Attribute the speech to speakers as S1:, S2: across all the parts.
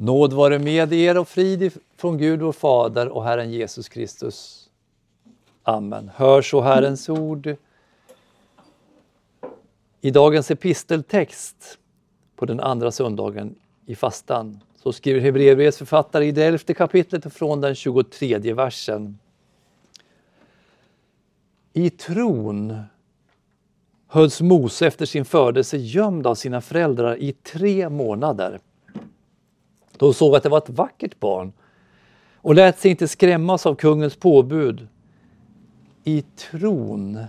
S1: Nåd vare med er och frid från Gud vår Fader och Herren Jesus Kristus. Amen. Hör så Herrens ord. I dagens episteltext på den andra söndagen i fastan så skriver Hebreerbrevets författare i det elfte kapitlet från den 23 versen. I tron hölls Mose efter sin födelse gömd av sina föräldrar i tre månader. De såg att det var ett vackert barn och lät sig inte skrämmas av kungens påbud. I tron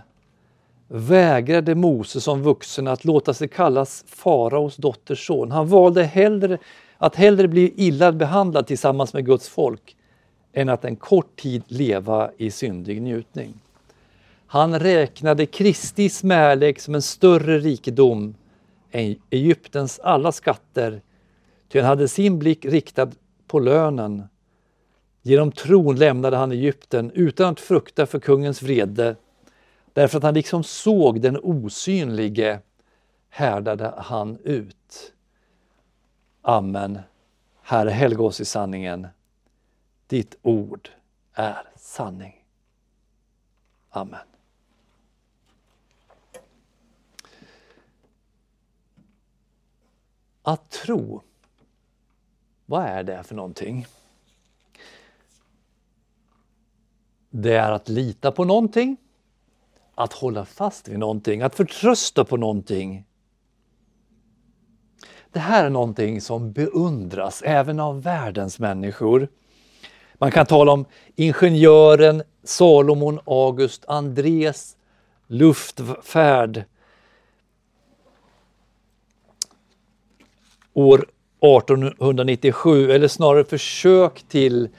S1: vägrade Mose som vuxen att låta sig kallas faraos dotters son. Han valde hellre, att hellre bli illa behandlad tillsammans med Guds folk än att en kort tid leva i syndig njutning. Han räknade Kristi smärlek som en större rikedom än Egyptens alla skatter, ty han hade sin blick riktad på lönen. Genom tron lämnade han Egypten utan att frukta för kungens vrede, därför att han liksom såg den osynlige härdade han ut. Amen. Herre, helga oss i sanningen. Ditt ord är sanning. Amen. Att tro, vad är det för någonting? Det är att lita på någonting, att hålla fast vid någonting, att förtrösta på någonting. Det här är någonting som beundras även av världens människor. Man kan tala om ingenjören Salomon August Andrés luftfärd år 1897, eller snarare försök till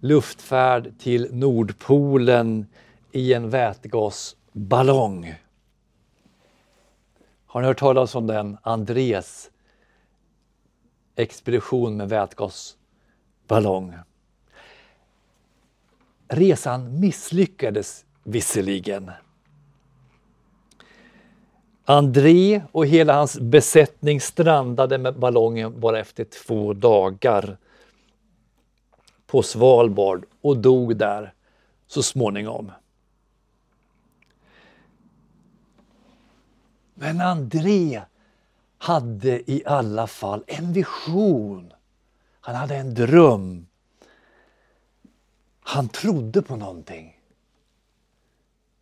S1: luftfärd till Nordpolen i en vätgasballong. Har ni hört talas om den? Andrés expedition med vätgasballong. Resan misslyckades visserligen. André och hela hans besättning strandade med ballongen bara efter två dagar på Svalbard och dog där så småningom. Men André hade i alla fall en vision. Han hade en dröm. Han trodde på någonting,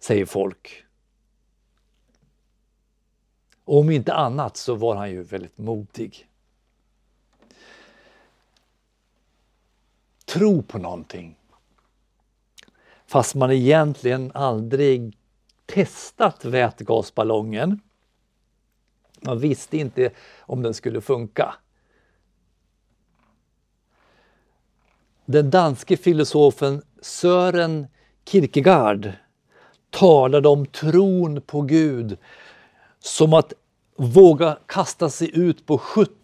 S1: säger folk. Och om inte annat så var han ju väldigt modig. Tro på någonting. Fast man egentligen aldrig testat vätgasballongen. Man visste inte om den skulle funka. Den danske filosofen Sören Kierkegaard talade om tron på Gud som att våga kasta sig ut på 70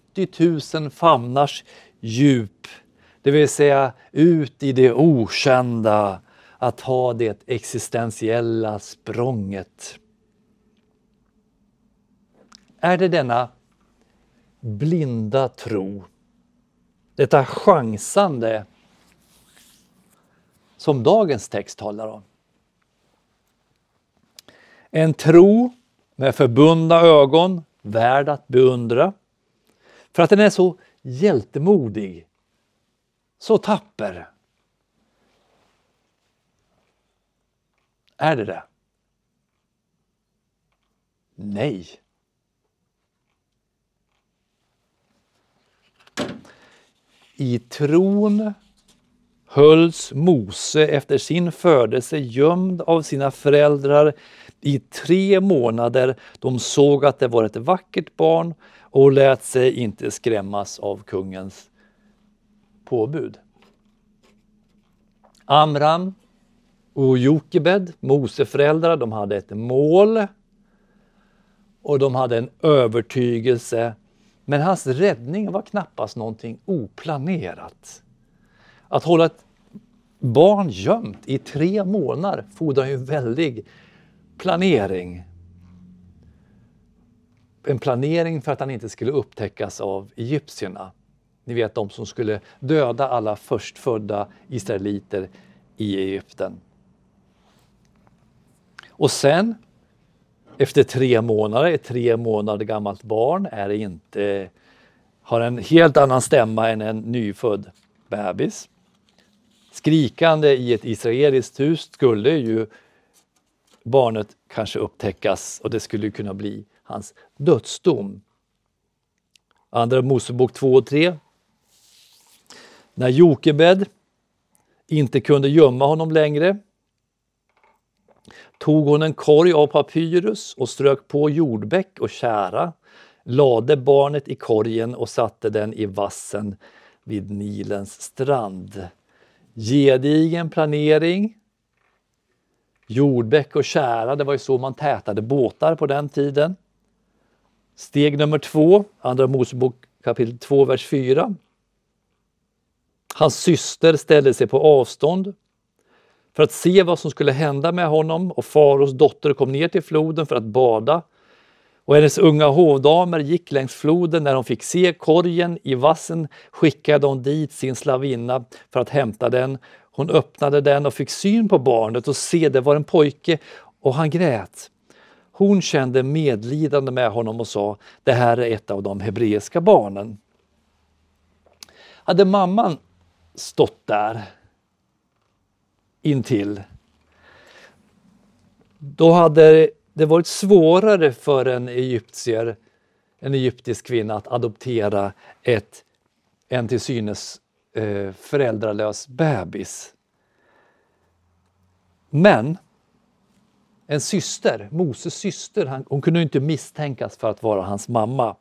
S1: 000 famnars djup. Det vill säga ut i det okända, att ha det existentiella språnget. Är det denna blinda tro, detta chansande som dagens text talar om? En tro med förbundna ögon, värd att beundra. För att den är så hjältemodig, så tapper. Är det det? Nej. I tron hölls Mose efter sin födelse gömd av sina föräldrar i tre månader. De såg att det var ett vackert barn och lät sig inte skrämmas av kungens påbud. Amram och Jokebed, Moseföräldrar, de hade ett mål och de hade en övertygelse. Men hans räddning var knappast någonting oplanerat. Att hålla ett barn gömt i tre månader fordrar ju väldig planering. En planering för att han inte skulle upptäckas av egyptierna. Ni vet de som skulle döda alla förstfödda israeliter i Egypten. Och sen, efter tre månader, ett tre månader gammalt barn är inte, har en helt annan stämma än en nyfödd bebis. Skrikande i ett israeliskt hus skulle ju barnet kanske upptäckas och det skulle kunna bli hans dödsdom. Andra Mosebok 2 och 3. När Jokebed inte kunde gömma honom längre tog hon en korg av papyrus och strök på jordbäck och kära, lade barnet i korgen och satte den i vassen vid Nilens strand. Gedigen planering, jordbäck och kära, det var ju så man tätade båtar på den tiden. Steg nummer två, Andra Mosebok kapitel 2, vers 4. Hans syster ställde sig på avstånd för att se vad som skulle hända med honom och Faros dotter kom ner till floden för att bada. Och hennes unga hovdamer gick längs floden. När de fick se korgen i vassen skickade hon dit sin slavinna för att hämta den. Hon öppnade den och fick syn på barnet och se det var en pojke och han grät. Hon kände medlidande med honom och sa, det här är ett av de hebreiska barnen. Hade mamman stått där intill, då hade det varit svårare för en egyptier, en egyptisk kvinna att adoptera ett, en till synes eh, föräldralös bebis. Men en syster, Moses syster, han, hon kunde inte misstänkas för att vara hans mamma.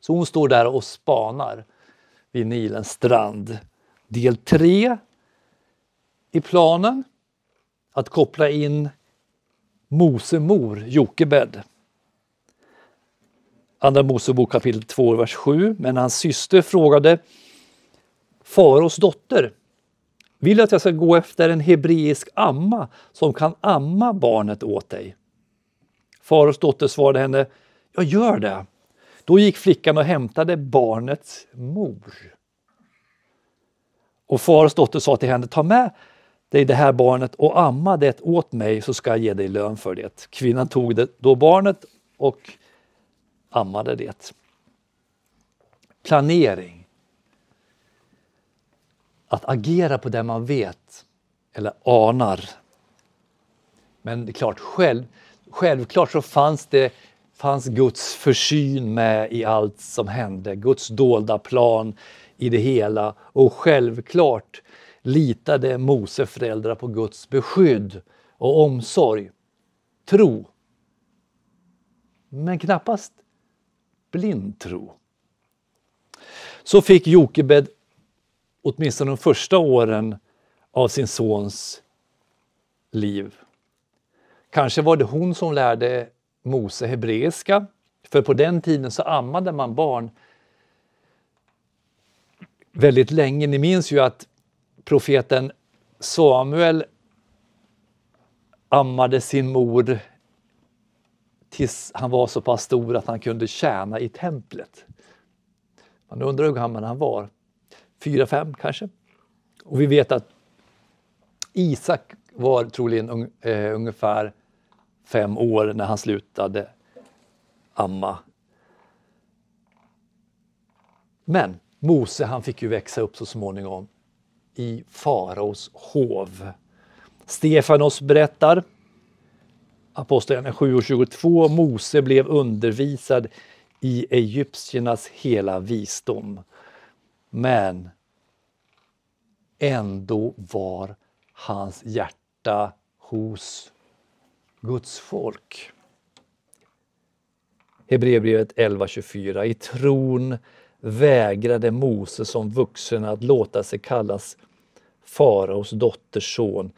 S1: Så hon står där och spanar vid Nilens strand. Del 3 i planen att koppla in Mose mor Jokebed. Andra Mosebok kapitel 2, vers 7. Men hans syster frågade Faraos dotter, vill du att jag ska gå efter en hebreisk amma som kan amma barnet åt dig? Faraos dotter svarade henne, jag gör det. Då gick flickan och hämtade barnets mor. Och faraos dotter sa till henne, ta med dig det här barnet och amma det åt mig så ska jag ge dig lön för det. Kvinnan tog det, då barnet och ammade det. Planering. Att agera på det man vet eller anar. Men det är klart, själv, självklart så fanns det fanns Guds försyn med i allt som hände, Guds dolda plan i det hela och självklart litade Mose föräldrar på Guds beskydd och omsorg, tro. Men knappast blind tro. Så fick Jokebed åtminstone de första åren av sin sons liv. Kanske var det hon som lärde Mose hebreiska, för på den tiden så ammade man barn väldigt länge. Ni minns ju att profeten Samuel ammade sin mor tills han var så pass stor att han kunde tjäna i templet. Man undrar hur gammal han var. Fyra, fem kanske. Och vi vet att Isak var troligen un, eh, ungefär fem år när han slutade amma. Men Mose han fick ju växa upp så småningom i faraos hov. Stefanos berättar, Apostlagärningarna 7 och 22, Mose blev undervisad i egyptiernas hela visdom. Men ändå var hans hjärta hos Guds folk. Hebreerbrevet 11.24. I tron vägrade Mose som vuxen att låta sig kallas faraos dotters son.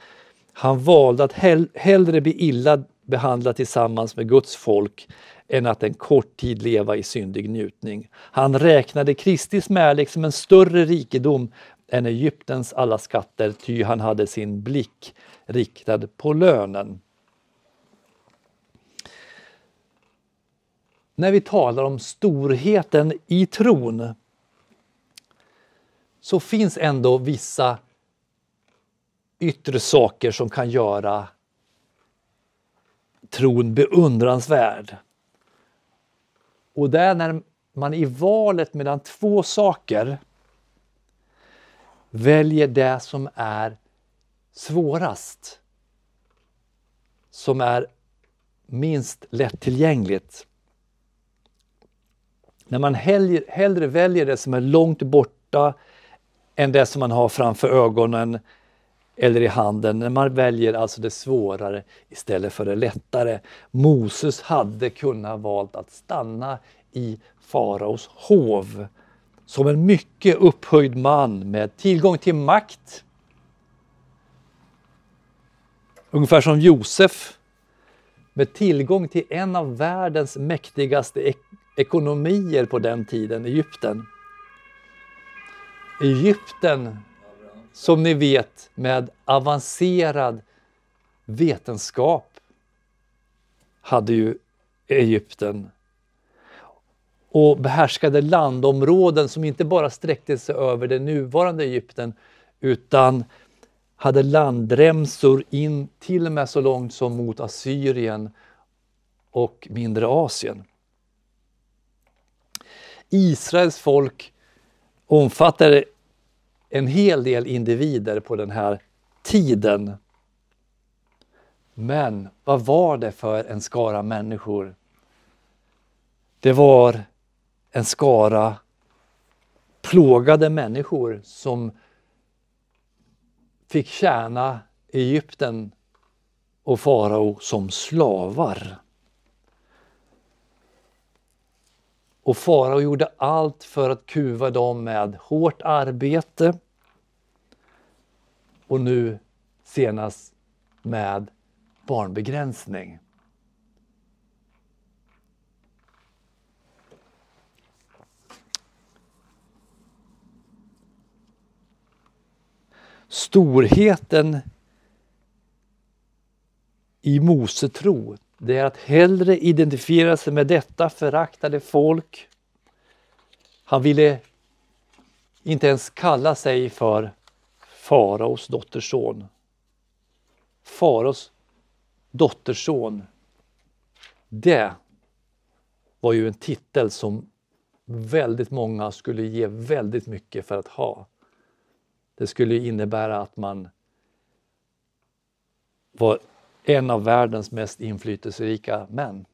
S1: Han valde att hell hellre bli illa behandlad tillsammans med Guds folk än att en kort tid leva i syndig njutning. Han räknade Kristi smärlek som en större rikedom än Egyptens alla skatter, ty han hade sin blick riktad på lönen. När vi talar om storheten i tron så finns ändå vissa yttre saker som kan göra tron beundransvärd. Och det är när man i valet mellan två saker väljer det som är svårast, som är minst lättillgängligt. När man hellre, hellre väljer det som är långt borta än det som man har framför ögonen eller i handen, när man väljer alltså det svårare istället för det lättare. Moses hade kunnat valt att stanna i faraos hov som en mycket upphöjd man med tillgång till makt. Ungefär som Josef med tillgång till en av världens mäktigaste ekonomier på den tiden, Egypten. Egypten, som ni vet, med avancerad vetenskap hade ju Egypten och behärskade landområden som inte bara sträckte sig över det nuvarande Egypten utan hade landremsor in till och med så långt som mot Assyrien och mindre Asien. Israels folk omfattade en hel del individer på den här tiden. Men vad var det för en skara människor? Det var en skara plågade människor som fick tjäna Egypten och farao som slavar. Och farao gjorde allt för att kuva dem med hårt arbete och nu senast med barnbegränsning. Storheten i Mose tro, det är att hellre identifiera sig med detta föraktade folk. Han ville inte ens kalla sig för faraos dotterson. Faraos dotterson, det var ju en titel som väldigt många skulle ge väldigt mycket för att ha. Det skulle innebära att man var en av världens mest inflytelserika män.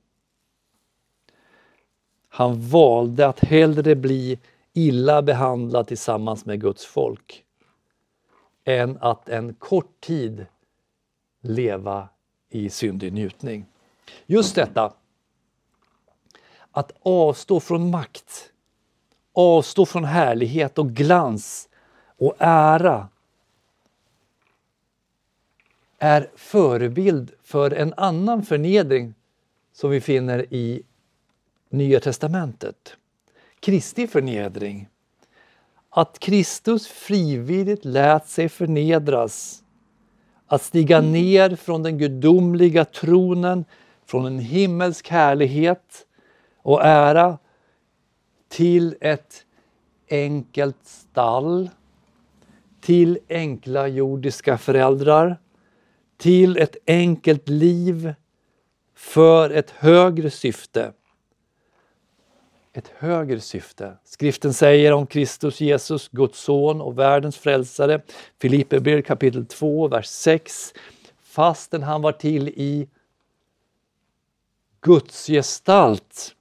S1: Han valde att hellre bli illa behandlad tillsammans med Guds folk än att en kort tid leva i syndig njutning. Just detta att avstå från makt, avstå från härlighet och glans och ära är förebild för en annan förnedring som vi finner i Nya testamentet. Kristi förnedring. Att Kristus frivilligt lät sig förnedras. Att stiga ner från den gudomliga tronen, från en himmelsk härlighet och ära till ett enkelt stall till enkla jordiska föräldrar, till ett enkelt liv för ett högre syfte. Ett högre syfte. Skriften säger om Kristus Jesus, Guds son och världens frälsare, Filipperbrevet kapitel 2, vers 6. Fastän han var till i Guds gestalt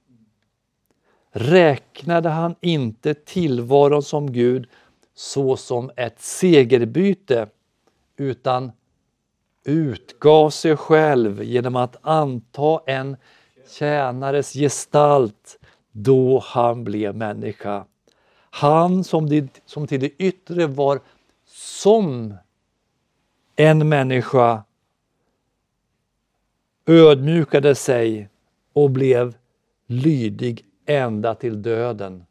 S1: räknade han inte tillvaron som Gud så som ett segerbyte utan utgav sig själv genom att anta en tjänares gestalt då han blev människa. Han som, det, som till det yttre var som en människa ödmjukade sig och blev lydig ända till döden,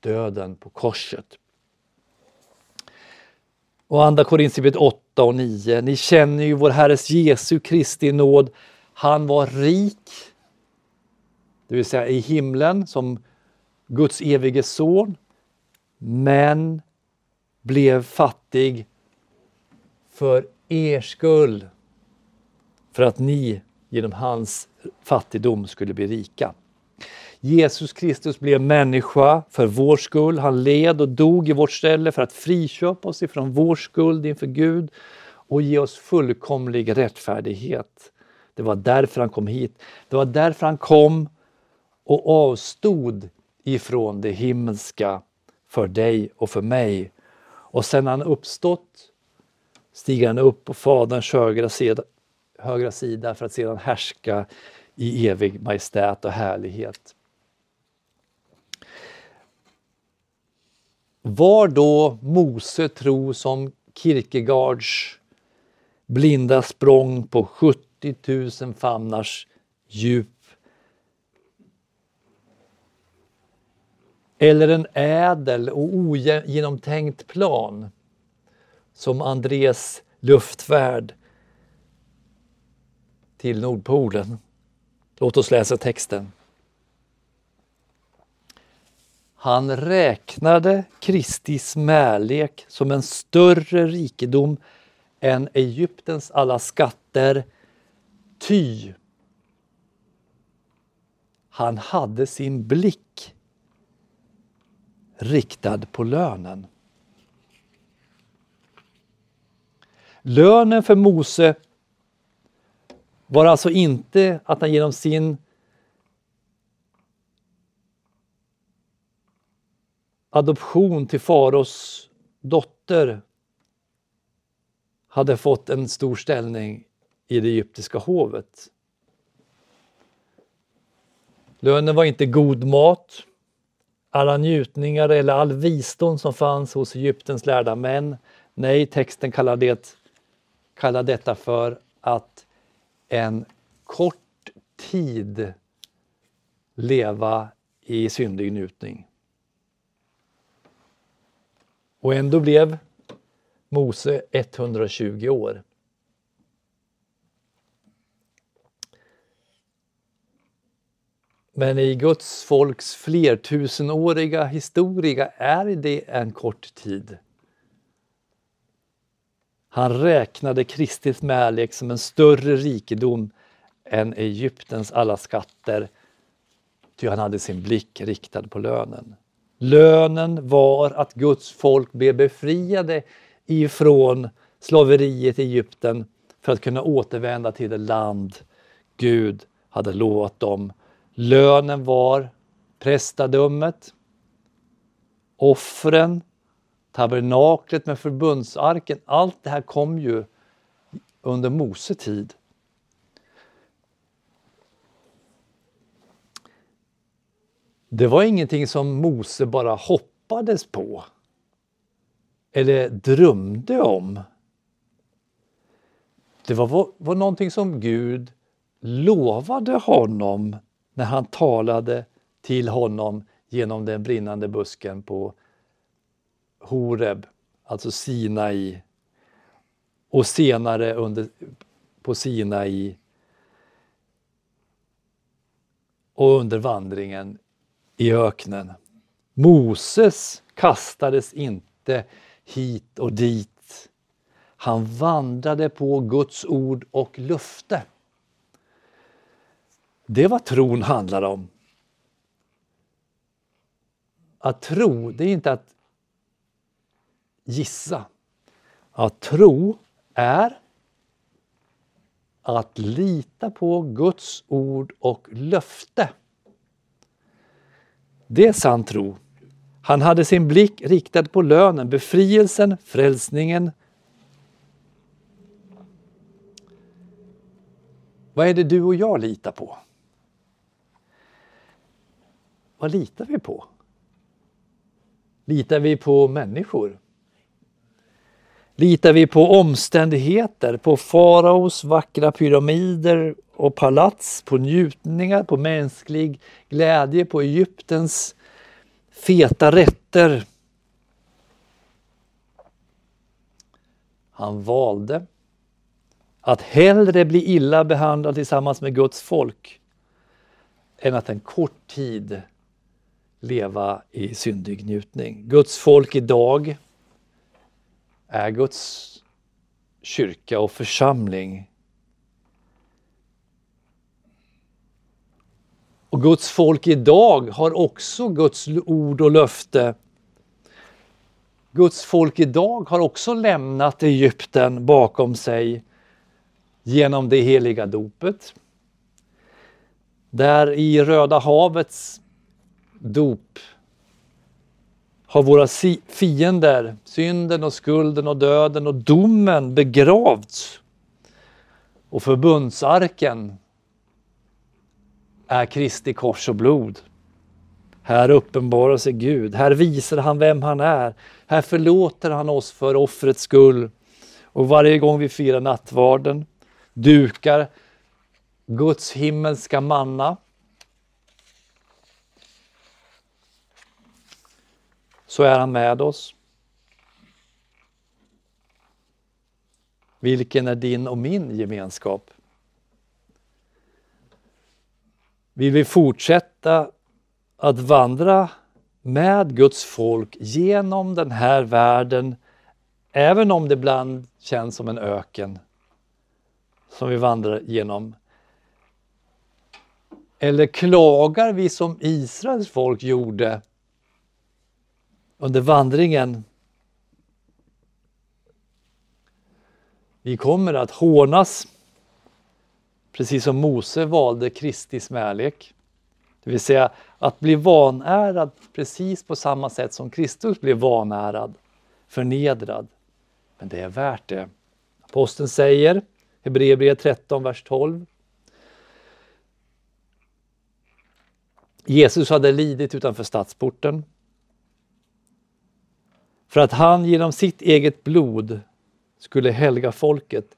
S1: döden på korset. Och Andra Korinthierbrevet 8 och 9. Ni känner ju vår Herres Jesu Kristi nåd. Han var rik, det vill säga i himlen som Guds evige son. Men blev fattig för er skull. För att ni genom hans fattigdom skulle bli rika. Jesus Kristus blev människa för vår skull. Han led och dog i vårt ställe för att friköpa oss ifrån vår skuld inför Gud och ge oss fullkomlig rättfärdighet. Det var därför han kom hit. Det var därför han kom och avstod ifrån det himmelska för dig och för mig. Och sen han uppstått stiger han upp på Faderns högra sida, högra sida för att sedan härska i evig majestät och härlighet. Var då Mose tro som Kierkegaards blinda språng på 70 000 famnars djup? Eller en ädel och ogenomtänkt plan som Andres luftfärd till Nordpolen. Låt oss läsa texten. Han räknade Kristi smälek som en större rikedom än Egyptens alla skatter, ty han hade sin blick riktad på lönen. Lönen för Mose var alltså inte att han genom sin adoption till faraos dotter hade fått en stor ställning i det egyptiska hovet. Lönen var inte god mat, alla njutningar eller all visdom som fanns hos Egyptens lärda män. Nej, texten kallar, det, kallar detta för att en kort tid leva i syndig njutning. Och ändå blev Mose 120 år. Men i Guds folks flertusenåriga historia är det en kort tid. Han räknade Kristi smälek som en större rikedom än Egyptens alla skatter, ty han hade sin blick riktad på lönen. Lönen var att Guds folk blev befriade ifrån slaveriet i Egypten för att kunna återvända till det land Gud hade lovat dem. Lönen var prästadömet, offren, tabernaklet med förbundsarken. Allt det här kom ju under Mose tid. Det var ingenting som Mose bara hoppades på eller drömde om. Det var, var någonting som Gud lovade honom när han talade till honom genom den brinnande busken på Horeb, alltså Sinai och senare under, på Sinai och under vandringen i öknen. Moses kastades inte hit och dit. Han vandrade på Guds ord och löfte. Det är vad tron handlar om. Att tro, det är inte att gissa. Att tro är att lita på Guds ord och löfte. Det är sann tro. Han hade sin blick riktad på lönen, befrielsen, frälsningen. Vad är det du och jag litar på? Vad litar vi på? Litar vi på människor? Litar vi på omständigheter, på faraos vackra pyramider och palats, på njutningar, på mänsklig glädje, på Egyptens feta rätter? Han valde att hellre bli illa behandlad tillsammans med Guds folk än att en kort tid leva i syndig njutning. Guds folk idag är Guds kyrka och församling. Och Guds folk idag har också Guds ord och löfte. Guds folk idag har också lämnat Egypten bakom sig genom det heliga dopet. Där i Röda havets dop har våra fiender, synden och skulden och döden och domen begravts. Och förbundsarken är Kristi kors och blod. Här uppenbarar sig Gud, här visar han vem han är. Här förlåter han oss för offrets skull. Och varje gång vi firar nattvarden dukar Guds himmelska manna så är han med oss. Vilken är din och min gemenskap? Vill vi fortsätta att vandra med Guds folk genom den här världen, även om det ibland känns som en öken som vi vandrar genom? Eller klagar vi som Israels folk gjorde under vandringen. Vi kommer att hånas, precis som Mose valde Kristi smälek. Det vill säga att bli vanärad precis på samma sätt som Kristus blev vanärad, förnedrad. Men det är värt det. Aposteln säger, Hebreerbrevet 13, vers 12. Jesus hade lidit utanför stadsporten för att han genom sitt eget blod skulle helga folket.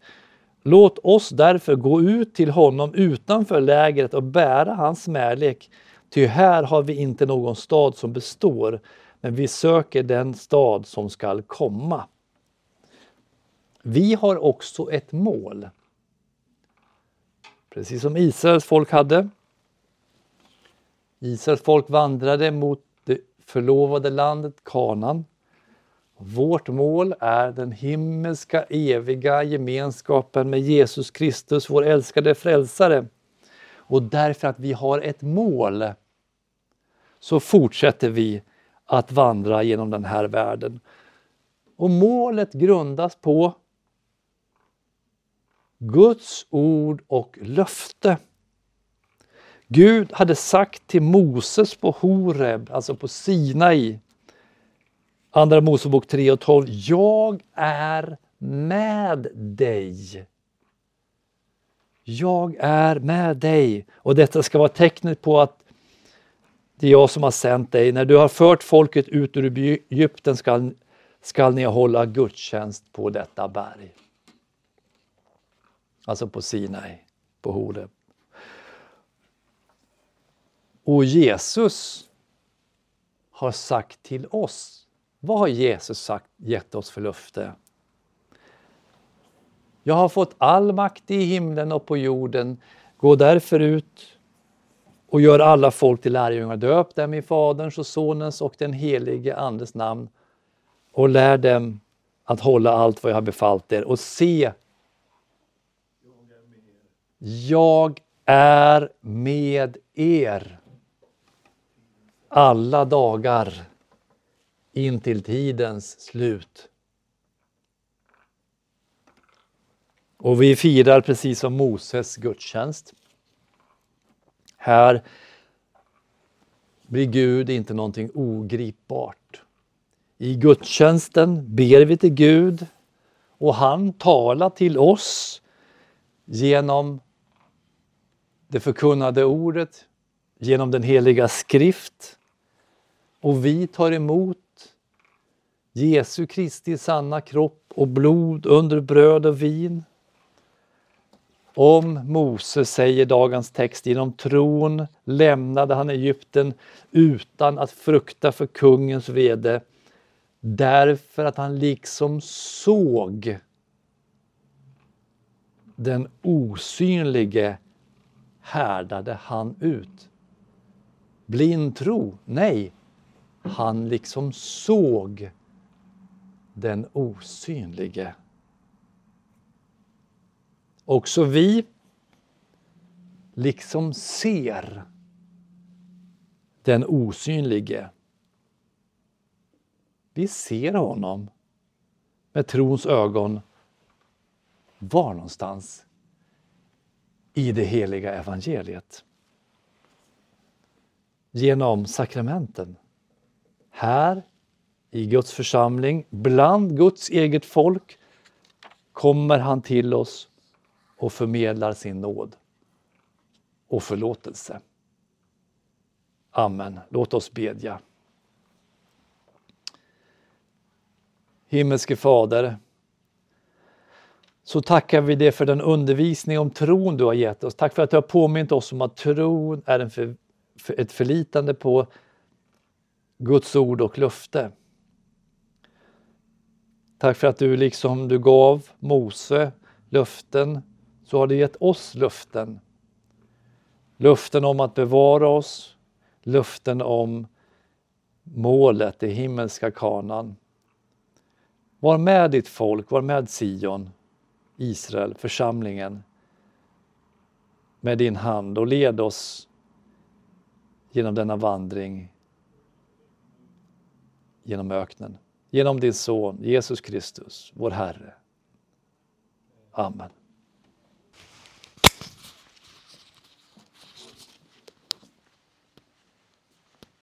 S1: Låt oss därför gå ut till honom utanför lägret och bära hans smälek, ty här har vi inte någon stad som består, men vi söker den stad som skall komma. Vi har också ett mål. Precis som Israels folk hade. Israels folk vandrade mot det förlovade landet Kanan. Vårt mål är den himmelska eviga gemenskapen med Jesus Kristus, vår älskade frälsare. Och därför att vi har ett mål så fortsätter vi att vandra genom den här världen. Och målet grundas på Guds ord och löfte. Gud hade sagt till Moses på Horeb, alltså på Sinai, Andra Mosebok 3 och 12. Jag är med dig. Jag är med dig. Och detta ska vara tecknet på att det är jag som har sänt dig. När du har fört folket ut ur Egypten skall, skall ni hålla gudstjänst på detta berg. Alltså på Sinai, på Horeb. Och Jesus har sagt till oss vad har Jesus sagt, gett oss för löfte? Jag har fått all makt i himlen och på jorden. Gå därför ut och gör alla folk till lärjungar. Döp dem i Faderns och Sonens och den helige Andes namn och lär dem att hålla allt vad jag har befallt er. Och se, jag är med er alla dagar in till tidens slut. Och vi firar precis som Moses gudstjänst. Här blir Gud inte någonting ogripbart. I gudstjänsten ber vi till Gud och han talar till oss genom det förkunnade ordet, genom den heliga skrift. Och vi tar emot Jesu Kristi sanna kropp och blod under bröd och vin. Om Mose säger dagens text, genom tron lämnade han Egypten utan att frukta för kungens vrede därför att han liksom såg den osynlige härdade han ut. Blind tro? Nej, han liksom såg den osynlige. Också vi, liksom ser den osynlige. Vi ser honom med trons ögon. Var någonstans? I det heliga evangeliet. Genom sakramenten. Här i Guds församling, bland Guds eget folk, kommer han till oss och förmedlar sin nåd och förlåtelse. Amen. Låt oss bedja. Himmelske Fader, så tackar vi dig för den undervisning om tron du har gett oss. Tack för att du har påmint oss om att tron är en för, för ett förlitande på Guds ord och löfte. Tack för att du liksom du gav Mose löften, så har du gett oss löften. Löften om att bevara oss, löften om målet, det himmelska kanan. Var med ditt folk, var med Sion, Israel, församlingen med din hand och led oss genom denna vandring genom öknen. Genom din son Jesus Kristus, vår Herre. Amen.